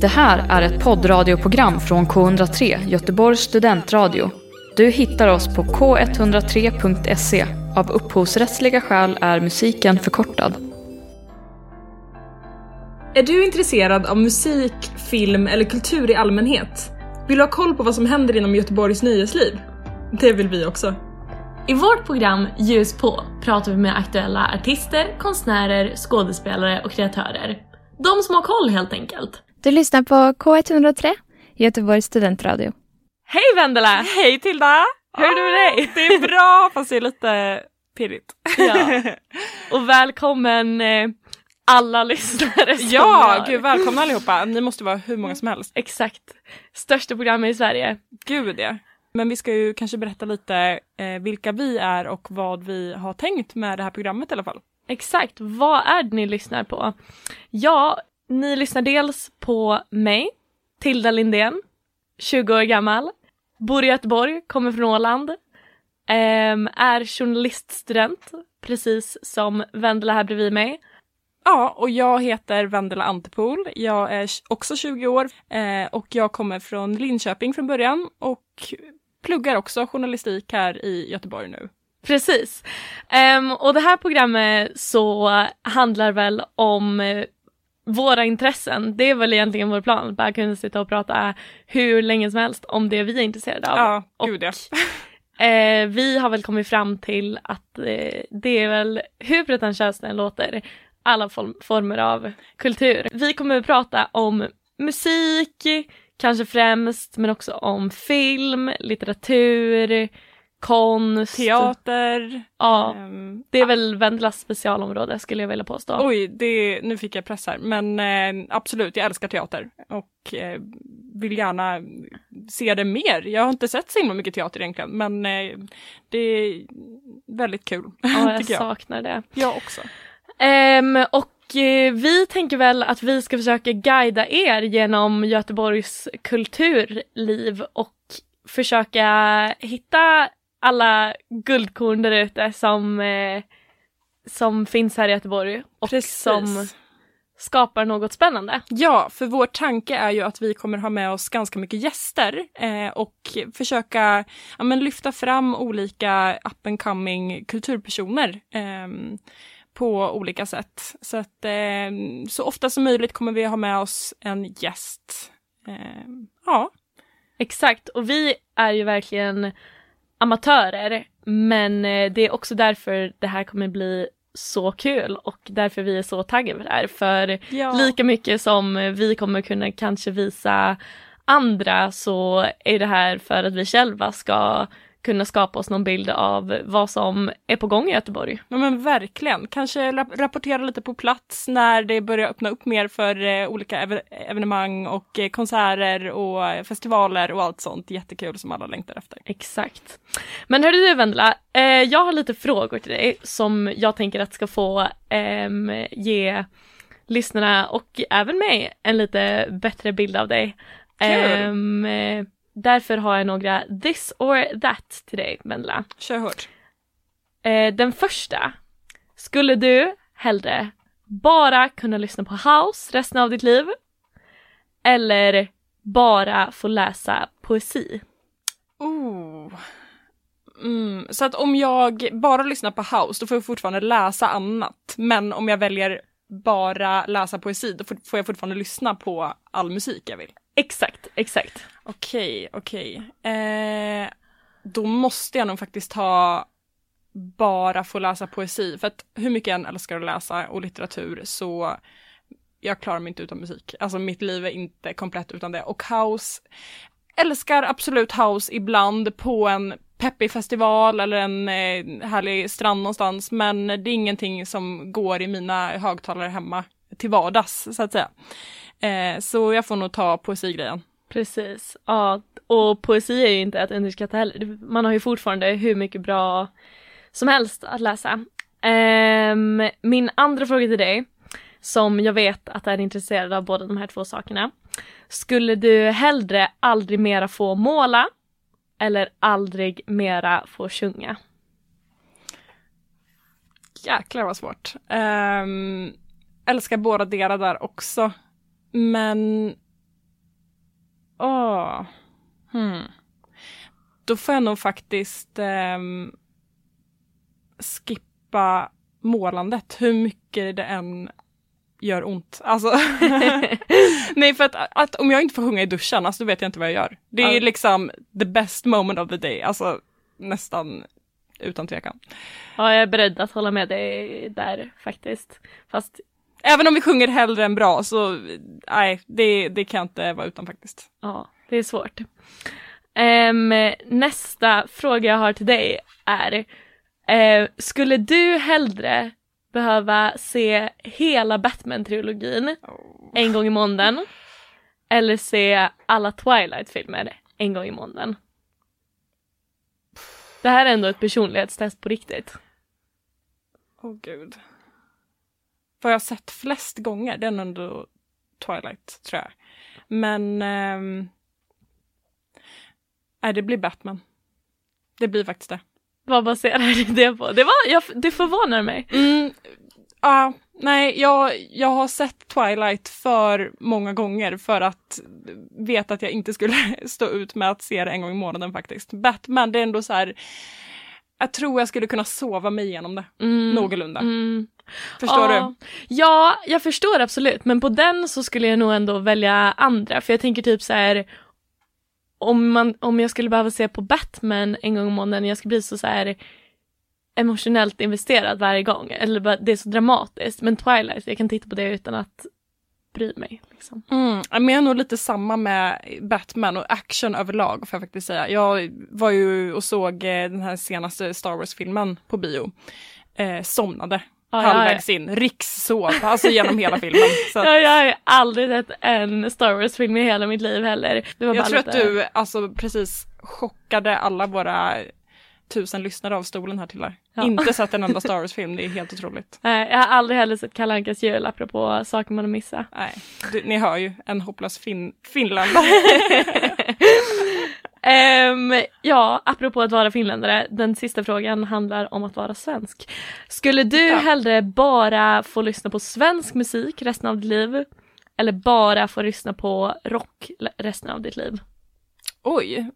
Det här är ett poddradioprogram från K103, Göteborgs studentradio. Du hittar oss på k103.se. Av upphovsrättsliga skäl är musiken förkortad. Är du intresserad av musik, film eller kultur i allmänhet? Vill du ha koll på vad som händer inom Göteborgs nöjesliv? Det vill vi också. I vårt program Ljus på pratar vi med aktuella artister, konstnärer, skådespelare och kreatörer. De som har koll helt enkelt. Du lyssnar på K103, Göteborgs studentradio. Hej Vendela! Hej Tilda! Hur är det med dig? Det är bra fast det är lite pirrigt. Ja. Och välkommen eh, alla lyssnare som ja, gud välkomna allihopa. Ni måste vara hur många som helst. Exakt. Största programmet i Sverige. Gud ja. Men vi ska ju kanske berätta lite eh, vilka vi är och vad vi har tänkt med det här programmet i alla fall. Exakt, vad är det ni lyssnar på? Ja, ni lyssnar dels på mig, Tilda Lindén, 20 år gammal, bor i Göteborg, kommer från Åland, ehm, är journaliststudent, precis som Vendela här bredvid mig. Ja, och jag heter Vendela Antepol. Jag är också 20 år eh, och jag kommer från Linköping från början och pluggar också journalistik här i Göteborg nu. Precis. Ehm, och det här programmet så handlar väl om eh, våra intressen. Det är väl egentligen vår plan, bara kunna sitta och prata hur länge som helst om det vi är intresserade av. Ja, Och, gud ja. Eh, vi har väl kommit fram till att eh, det är väl, hur pretentiöst det än låter, alla form former av kultur. Vi kommer att prata om musik, kanske främst, men också om film, litteratur, konst. Teater. Ja, ehm, det är väl Vendelas specialområde skulle jag vilja påstå. Oj, det, nu fick jag press här. Men eh, absolut, jag älskar teater och eh, vill gärna se det mer. Jag har inte sett så himla mycket teater egentligen, men eh, det är väldigt kul. Ja, jag jag. saknar det. Jag också. Ehm, och eh, vi tänker väl att vi ska försöka guida er genom Göteborgs kulturliv och försöka hitta alla guldkorn där ute som, eh, som finns här i Göteborg och Precis. som skapar något spännande. Ja, för vår tanke är ju att vi kommer ha med oss ganska mycket gäster eh, och försöka ja, men lyfta fram olika up and coming kulturpersoner ehm, på olika sätt. Så att ehm, så ofta som möjligt kommer vi ha med oss en gäst. Ehm, ja, Exakt, och vi är ju verkligen amatörer men eh, det är också därför det här kommer bli så kul och därför vi är så taggade för det här. För ja. lika mycket som vi kommer kunna kanske visa andra så är det här för att vi själva ska kunna skapa oss någon bild av vad som är på gång i Göteborg. Ja men verkligen. Kanske rap- rapportera lite på plats när det börjar öppna upp mer för eh, olika ev- evenemang och eh, konserter och eh, festivaler och allt sånt jättekul som alla längtar efter. Exakt. Men hörru du Vendela, eh, jag har lite frågor till dig som jag tänker att ska få ehm, ge lyssnarna och även mig en lite bättre bild av dig. Kul. Därför har jag några this or that till dig Vendela. Kör hårt. Eh, den första, skulle du hellre bara kunna lyssna på house resten av ditt liv? Eller bara få läsa poesi? Oh. Mm. Så att om jag bara lyssnar på house då får jag fortfarande läsa annat. Men om jag väljer bara läsa poesi då får jag fortfarande lyssna på all musik jag vill. Exakt, exakt. Okej, okej. Eh, då måste jag nog faktiskt ha bara få läsa poesi. För att hur mycket jag än älskar att läsa och litteratur så jag klarar mig inte utan musik. Alltså mitt liv är inte komplett utan det. Och house, älskar absolut house ibland på en peppig festival eller en eh, härlig strand någonstans. Men det är ingenting som går i mina högtalare hemma till vardags så att säga. Eh, så jag får nog ta poesigrejen. Precis, ja och poesi är ju inte att underskatta heller. Man har ju fortfarande hur mycket bra som helst att läsa. Um, min andra fråga till dig, som jag vet att är intresserad av båda de här två sakerna. Skulle du hellre aldrig mera få måla eller aldrig mera få sjunga? Jäklar vad svårt. Um, älskar båda delar där också. Men Åh. Hmm. Då får jag nog faktiskt ehm, skippa målandet, hur mycket det än gör ont. Alltså, nej för att, att om jag inte får sjunga i duschen, alltså då vet jag inte vad jag gör. Det är Ja. liksom the best moment of the day, alltså nästan utan tvekan. Ja, jag är beredd att hålla med dig där faktiskt. Fast Även om vi sjunger hellre än bra så nej, det, det kan jag inte vara utan faktiskt. ja, det är svårt. Ehm, nästa fråga jag har till dig är eh, Skulle du hellre behöva se hela Batman-trilogin en gång i månaden eller se alla Twilight-filmer en gång i månaden? Det här är ändå ett personlighetstest på riktigt. Åh gud. Vad jag sett flest gånger, nog ändå Twilight, tror jag. Men... nej, det blir Batman. Det blir faktiskt det. Vad baserar du det på? Det, var, jag, det förvånar mig. Mm, ja, nej, jag, jag har sett Twilight för många gånger för att veta att jag inte skulle stå ut med att se det en gång i månaden faktiskt. Batman, det är ändå så här... Jag tror jag skulle kunna sova mig igenom det, Mm, någorlunda. mm. Förstår Ja. du? Ja, jag förstår absolut, men på den så skulle jag nog ändå välja andra, för jag tänker typ så här om, man, om jag skulle behöva se på Batman en gång i månaden, jag skulle bli så, så här emotionellt investerad varje gång, eller bara, det är så dramatiskt, men Twilight, jag kan titta på det utan att bry mig. Liksom. Mm, men jag är nog lite samma med Batman och action överlag får jag faktiskt säga. Jag var ju och såg eh, den här senaste Star Wars-filmen på bio. Eh, somnade Ja, halvvägs in, rikssov, alltså genom hela filmen. Så att, Ja, jag har ju aldrig sett en Star Wars-film i hela mitt liv heller. Det var jag tror att lite- du alltså precis chockade alla våra tusen lyssnare av stolen här till här. Ja. Inte sett en enda Star Wars-film, det är helt otroligt. Nej, jag har aldrig heller sett Kalle Ankas jul apropå saker man har missat. Nej, du, ni hör ju, en hopplös fin finländare. Ehm, ja, apropå att vara finländare, den sista frågan handlar om att vara svensk. Skulle du Ja. hellre bara få lyssna på svensk musik resten av ditt liv eller bara få lyssna på rock resten av ditt liv? Oj,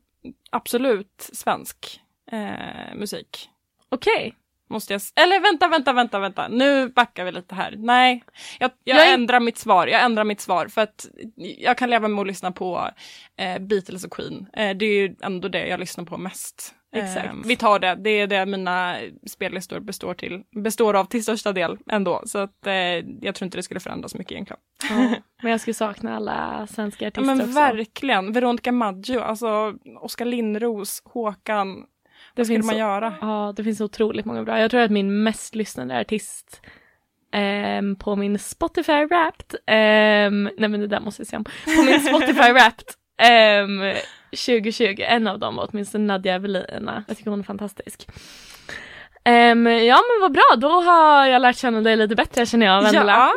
absolut svensk eh, musik. Okej. Måste jag... Eller vänta, vänta, vänta, vänta. Nu backar vi lite här. Nej, jag, jag, Jag ändrar mitt svar. Jag ändrar mitt svar för att jag kan leva med att lyssna på eh, Beatles och Queen. Eh, det är ju ändå det jag lyssnar på mest. Exakt. Eh, vi tar det. Det är det mina spellistor består, till, består av till största del ändå. Så att eh, jag tror inte det skulle förändras mycket egentligen. Ja, men jag skulle sakna alla svenska Ja, artister men också. verkligen. Veronica Maggio, alltså Oskar Lindros, Håkan. Det skulle man göra? Ja, det finns otroligt många bra. Jag tror att min mest lyssnade artist ehm, på min Spotify Wrapped, ehm, nej men det där måste jag säga om, på min Spotify Wrapped ehm, 2020, en av dem var åtminstone Nadja Evelina. Jag tycker hon är fantastisk. Ja men vad bra, då har jag lärt känna dig lite bättre känner jag Vendela. Ja.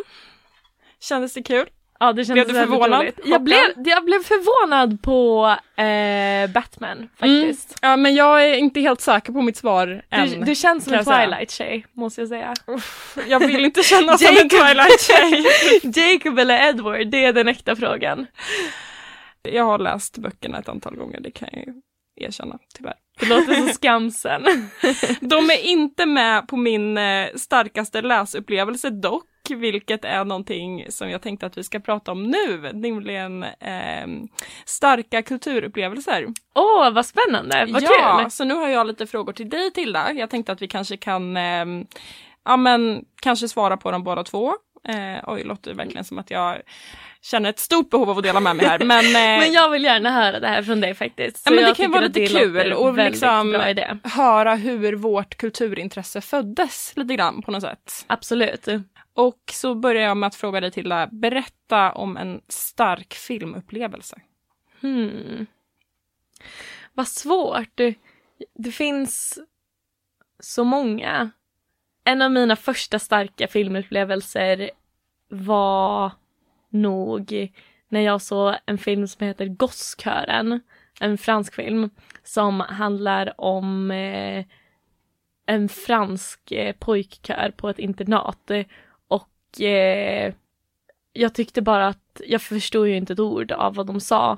Kändes det kul? Ja, det kändes Blev du förvånad? Jag blev, jag blev förvånad på eh, Batman faktiskt. Ja, men jag är inte helt säker på mitt svar än. Du, du känns som en. Twilight-tjej, måste jag säga. Jag vill inte känna som en. Twilight-tjej. Jacob eller Edward, det är den äkta frågan. Jag har läst böckerna ett antal gånger, det kan jag ju erkänna, tyvärr. Det låter så skamsen. De är inte med på min eh, starkaste läsupplevelse dock, vilket är någonting som jag tänkte att vi ska prata om nu, nämligen eh, starka kulturupplevelser. Åh, vad spännande, vad ja, kul! så nu har jag lite frågor till dig Tilda. Jag tänkte att vi kanske kan, eh, ja men kanske svara på dem båda två. Eh, oj, låter det verkligen som att jag känner ett stort behov av att dela med mig här. Men, eh, Men jag vill gärna höra det här från dig faktiskt. Ja, Så men det kan ju vara lite kul och liksom- höra hur vårt kulturintresse föddes lite grann på något sätt. Absolut. Och så börjar jag med att fråga dig Tilda, berätta om en stark filmupplevelse. Hmm. Vad svårt. Det finns så många. En av mina första starka filmupplevelser var nog när jag såg en film som heter Gosskören. En fransk film som handlar om eh, en fransk eh, pojkkör på ett internat. Och eh, jag tyckte bara att jag förstod ju inte ett ord av vad de sa.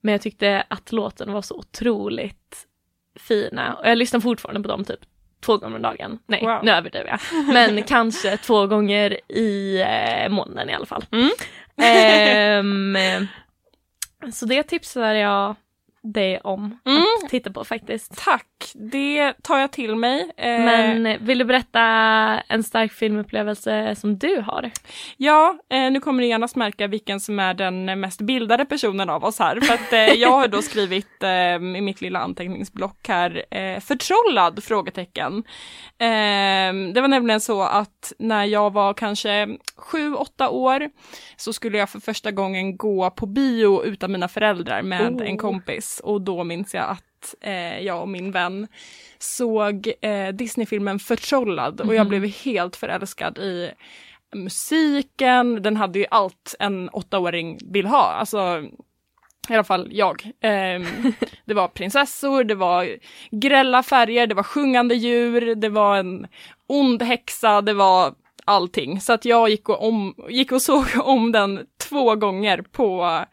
Men jag tyckte att låten var så otroligt fina och jag lyssnar fortfarande på dem typ två gånger om dagen. Nej, Wow. nu överdriver jag. Men kanske två gånger i eh, månaden i alla fall. Mm. Ehm, så det tipsar jag dig om Mm. att titta på faktiskt. Tack, det tar jag till mig. Eh, Men vill du berätta en stark filmupplevelse som du har? Ja, eh, nu kommer ni genast märka vilken som är den mest bildade personen av oss här. För att eh, jag har då skrivit i mitt lilla anteckningsblock här, förtrollad? frågetecken. Eh, det var nämligen så att när jag var kanske sju, åtta år så skulle jag för första gången gå på bio utan mina föräldrar med Oh. en kompis. Och då minns jag att eh, jag och min vän såg eh, Disneyfilmen Förtrollad och jag blev helt förälskad i musiken, den hade ju allt en åttaåring vill ha. Alltså, i alla fall jag. Ehm, det var prinsessor, det var grälla färger, det var sjungande djur, det var en ond häxa, det var allting. Så att jag gick och, om, gick och såg om den två gånger på,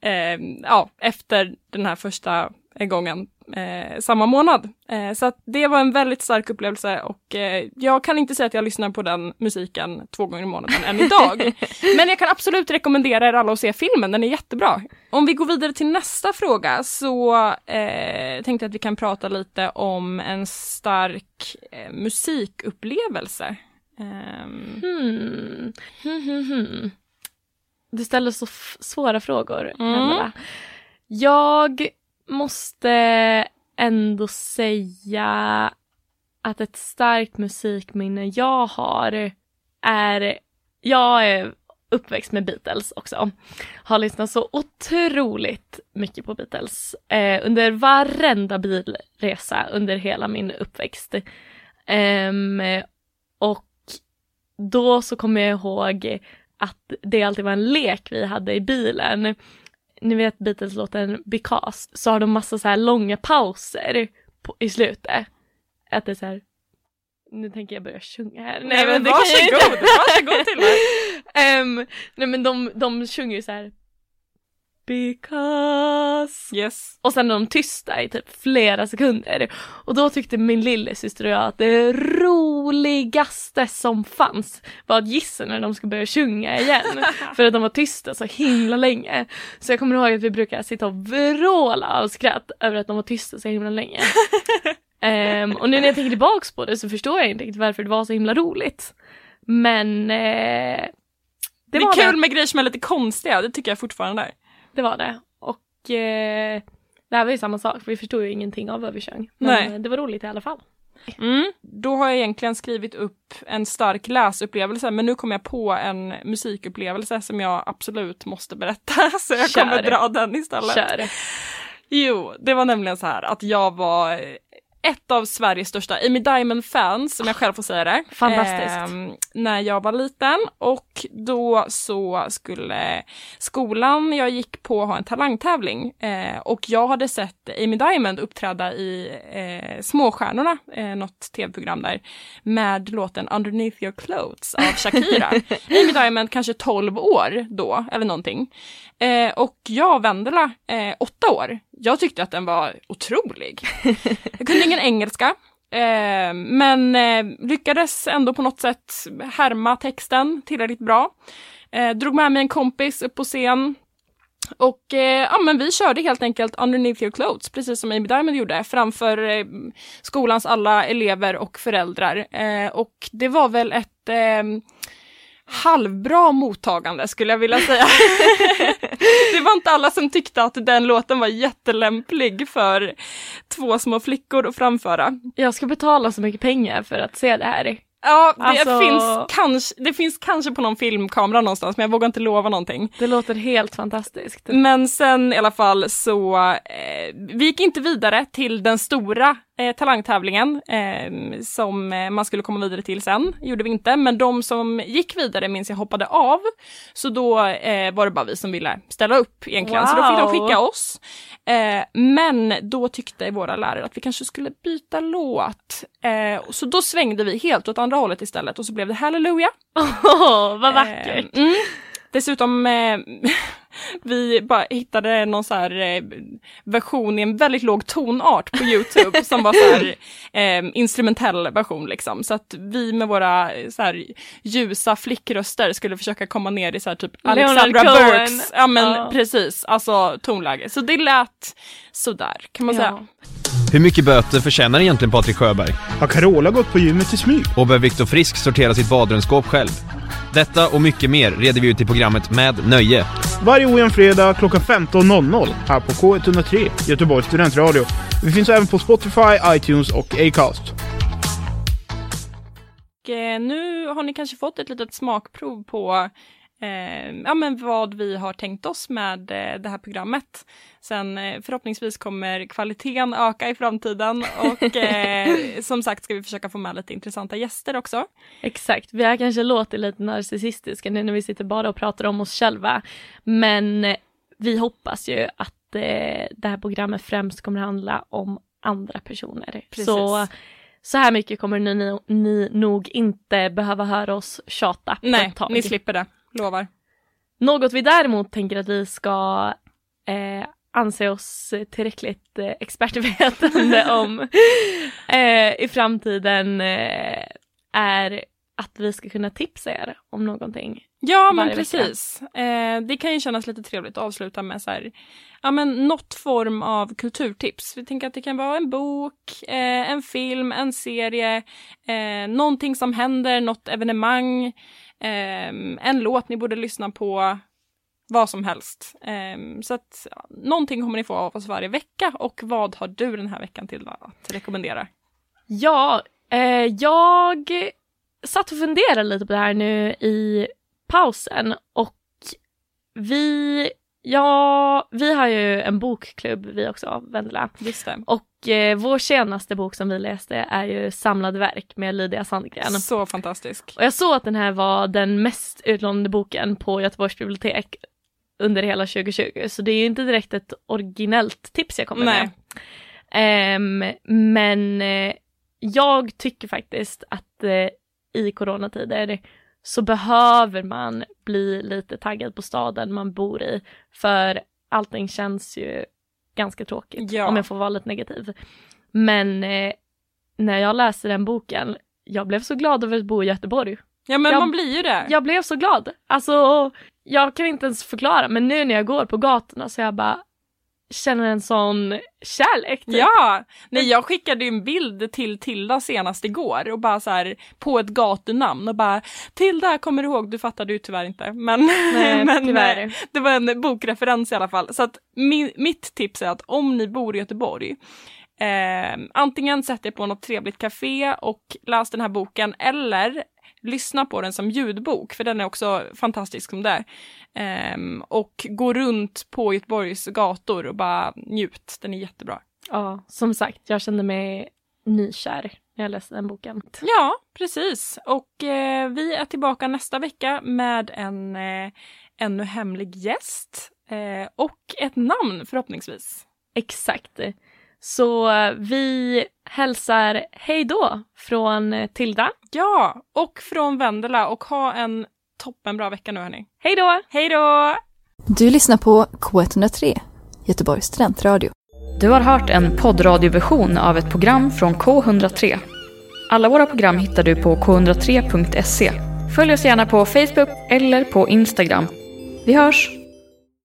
ehm, ja, efter den här första gången eh, samma månad. Eh, så att det var en väldigt stark upplevelse och eh, jag kan inte säga att jag lyssnar på den musiken två gånger i månaden än idag. Men jag kan absolut rekommendera er alla att se filmen, den är jättebra. Om vi går vidare till nästa fråga så eh, tänkte jag att vi kan prata lite om en stark eh, musikupplevelse. Ehm, Hmm. Hmm, hmm, hmm. Du ställer så svåra frågor, Mm. Jag måste ändå säga att ett starkt musikminne jag har är, jag är uppväxt med Beatles också. Har lyssnat så otroligt mycket på Beatles eh, under varenda bilresa under hela min uppväxt. Eh, och då så kommer jag ihåg att det alltid var en lek vi hade i bilen. Ni vet Beatles-låten Because, så har de massa så här långa pauser på, i slutet. Att det är så här, nu tänker jag börja sjunga här. Nej men det kan jag inte. varsågod, varsågod till. Ehm, nej men de, de sjunger ju så här. Because Yes. och sen är de tysta i typ flera sekunder. Och då tyckte min lillasyster och jag att det roligaste som fanns var att gissa när de ska börja sjunga igen. för att de var tysta så himla länge. Så jag kommer ihåg att vi brukar sitta och vråla av skratt över att de var tysta så himla länge. Ehm, och nu när jag tänker tillbaks på det så förstår jag inte riktigt varför det var så himla roligt. Men eh, det, Det, var är kul det. med grejer som är lite konstiga, det tycker jag fortfarande. Det var det. Och eh, det här var ju samma sak, för vi förstod ju ingenting av vad vi sjöng. Men Nej. eh, det var roligt i alla fall. Mm. Då har jag egentligen skrivit upp en stark läsupplevelse men nu kommer jag på en musikupplevelse som jag absolut måste berätta så jag Kör. kommer dra den istället. Kör! Jo, det var nämligen så här att jag var ett av Sveriges största Amy Diamond-fans, som jag själv får säga det. Fantastiskt. ehm, när jag var liten och då så skulle skolan jag gick på ha en talangtävling eh, och jag hade sett Amy Diamond uppträda i eh, Småstjärnorna, eh, något tv-program där, med låten Underneath your clothes av Shakira. Amy Diamond kanske 12 år då, eller någonting. Eh, och jag Vendela, eh, åtta år, jag tyckte att den var otrolig. Jag kunde ingen engelska, eh, men eh, lyckades ändå på något sätt härma texten tillräckligt bra. Eh, drog med mig en kompis upp på scen och eh, ja, men vi körde helt enkelt Underneath your clothes, precis som Amy Diamond gjorde, framför eh, skolans alla elever och föräldrar. Eh, och det var väl ett eh, halvbra mottagande skulle jag vilja säga. inte alla som tyckte att den låten var jättelämplig för två små flickor att framföra. Jag ska betala så mycket pengar för att se det här. Ja, det, Alltså- finns kanske, det finns kanske på någon filmkamera någonstans men jag vågar inte lova någonting. Det låter helt fantastiskt. Men sen i alla fall så, eh, vi gick inte vidare till den stora eh, talangtävlingen eh, som eh, man skulle komma vidare till sen, gjorde vi inte. Men de som gick vidare minns jag hoppade av. Så då eh, var det bara vi som ville ställa upp egentligen, så då fick de Wow. skicka oss. Eh, men då tyckte våra lärare att vi kanske skulle byta låt. Eh, så då svängde vi helt åt andra hållet istället och så blev det Halleluja. Åh, vad vackert! Mm. Dessutom, vi bara hittade någon så här eh, version i en väldigt låg tonart på Youtube som var så här eh, instrumentell version liksom. Så att vi med våra eh, så här ljusa flickröster skulle försöka komma ner i så här typ Alexandra Burks, ja men ja. precis, alltså tonläge. Så det lät sådär kan man ja. säga. Hur mycket böter förtjänar egentligen Patrik Sjöberg? Har Carola gått på gymmet i smyg? Och bör Viktor Frisk sortera sitt badrumsskåp själv? Detta och mycket mer reder vi ut i programmet Med Nöje. Varje ojämn fredag klockan 15.00 här på K103, Göteborgs studentradio. Vi finns även på Spotify, iTunes och Acast. Och, eh, nu har ni kanske fått ett litet smakprov på eh, ja, men vad vi har tänkt oss med eh, det här programmet. Sen eh, förhoppningsvis kommer kvaliteten öka i framtiden och eh, som sagt ska vi försöka få med lite intressanta gäster också. Exakt, vi har kanske låtit lite narcissistiska nu när vi sitter bara och pratar om oss själva. Men vi hoppas ju att eh, det här programmet främst kommer handla om andra personer. Precis. Så så här mycket kommer ni, ni nog inte behöva höra oss tjata. Nej, ni slipper det. Lovar. Något vi däremot tänker att vi ska eh, anse oss tillräckligt eh, expertvetande om eh, i framtiden eh, är att vi ska kunna tipsa er om någonting. Ja men precis. Eh, det kan ju kännas lite trevligt att avsluta med så här, ja men något form av kulturtips. Vi tänker att det kan vara en bok, eh, en film, en serie, eh, någonting som händer, något evenemang, Um, en låt ni borde lyssna på, vad som helst. Um, så att ja, någonting kommer ni få av oss varje vecka och vad har du den här veckan till att rekommendera? Ja, eh, jag satt och funderade lite på det här nu i pausen och vi Ja, vi har ju en bokklubb vi också, Vendela. Just det. Och eh, vår senaste bok som vi läste är ju Samlade verk med Lydia Sandgren. Så fantastisk. Och jag såg att den här var den mest utlånade boken på Göteborgs bibliotek under hela 2020, så det är ju inte direkt ett originellt tips jag kommer Nej. med. Um, men eh, jag tycker faktiskt att eh, i coronatider så behöver man bli lite taggad på staden man bor i. För allting känns ju ganska tråkigt ja. om jag får vara lite negativ. Men eh, när jag läste den boken, jag blev så glad över att bo i Göteborg. Ja men jag, man blir ju det. Jag blev så glad. Alltså jag kan inte ens förklara men nu när jag går på gatorna så jag bara känner en sån kärlek. Typ. Ja! Nej jag skickade ju en bild till Tilda senast igår och bara så här på ett gatunamn och bara Tilda kommer du ihåg, du fattade ju tyvärr inte men, Nej, men tyvärr. det var en bokreferens i alla fall. Så att min, mitt tips är att om ni bor i Göteborg Eh, antingen sätt er på något trevligt café och läs den här boken eller lyssna på den som ljudbok, för den är också fantastisk som det är. Um, och gå runt på Göteborgs gator och bara njut, den är jättebra. Ja, som sagt, jag kände mig nykär när jag läste den boken. Ja, precis. Och eh, vi är tillbaka nästa vecka med en eh, ännu hemlig gäst eh, och ett namn förhoppningsvis. Exakt. Så vi hälsar hej då från eh, Tilda. Ja, och från Vendela och ha en toppenbra vecka nu hörni. Hej då! Hej då! Du lyssnar på K103, Göteborgs studentradio. Du har hört en poddradioversion av ett program från K103. Alla våra program hittar du på k103.se. Följ oss gärna på Facebook eller på Instagram. Vi hörs!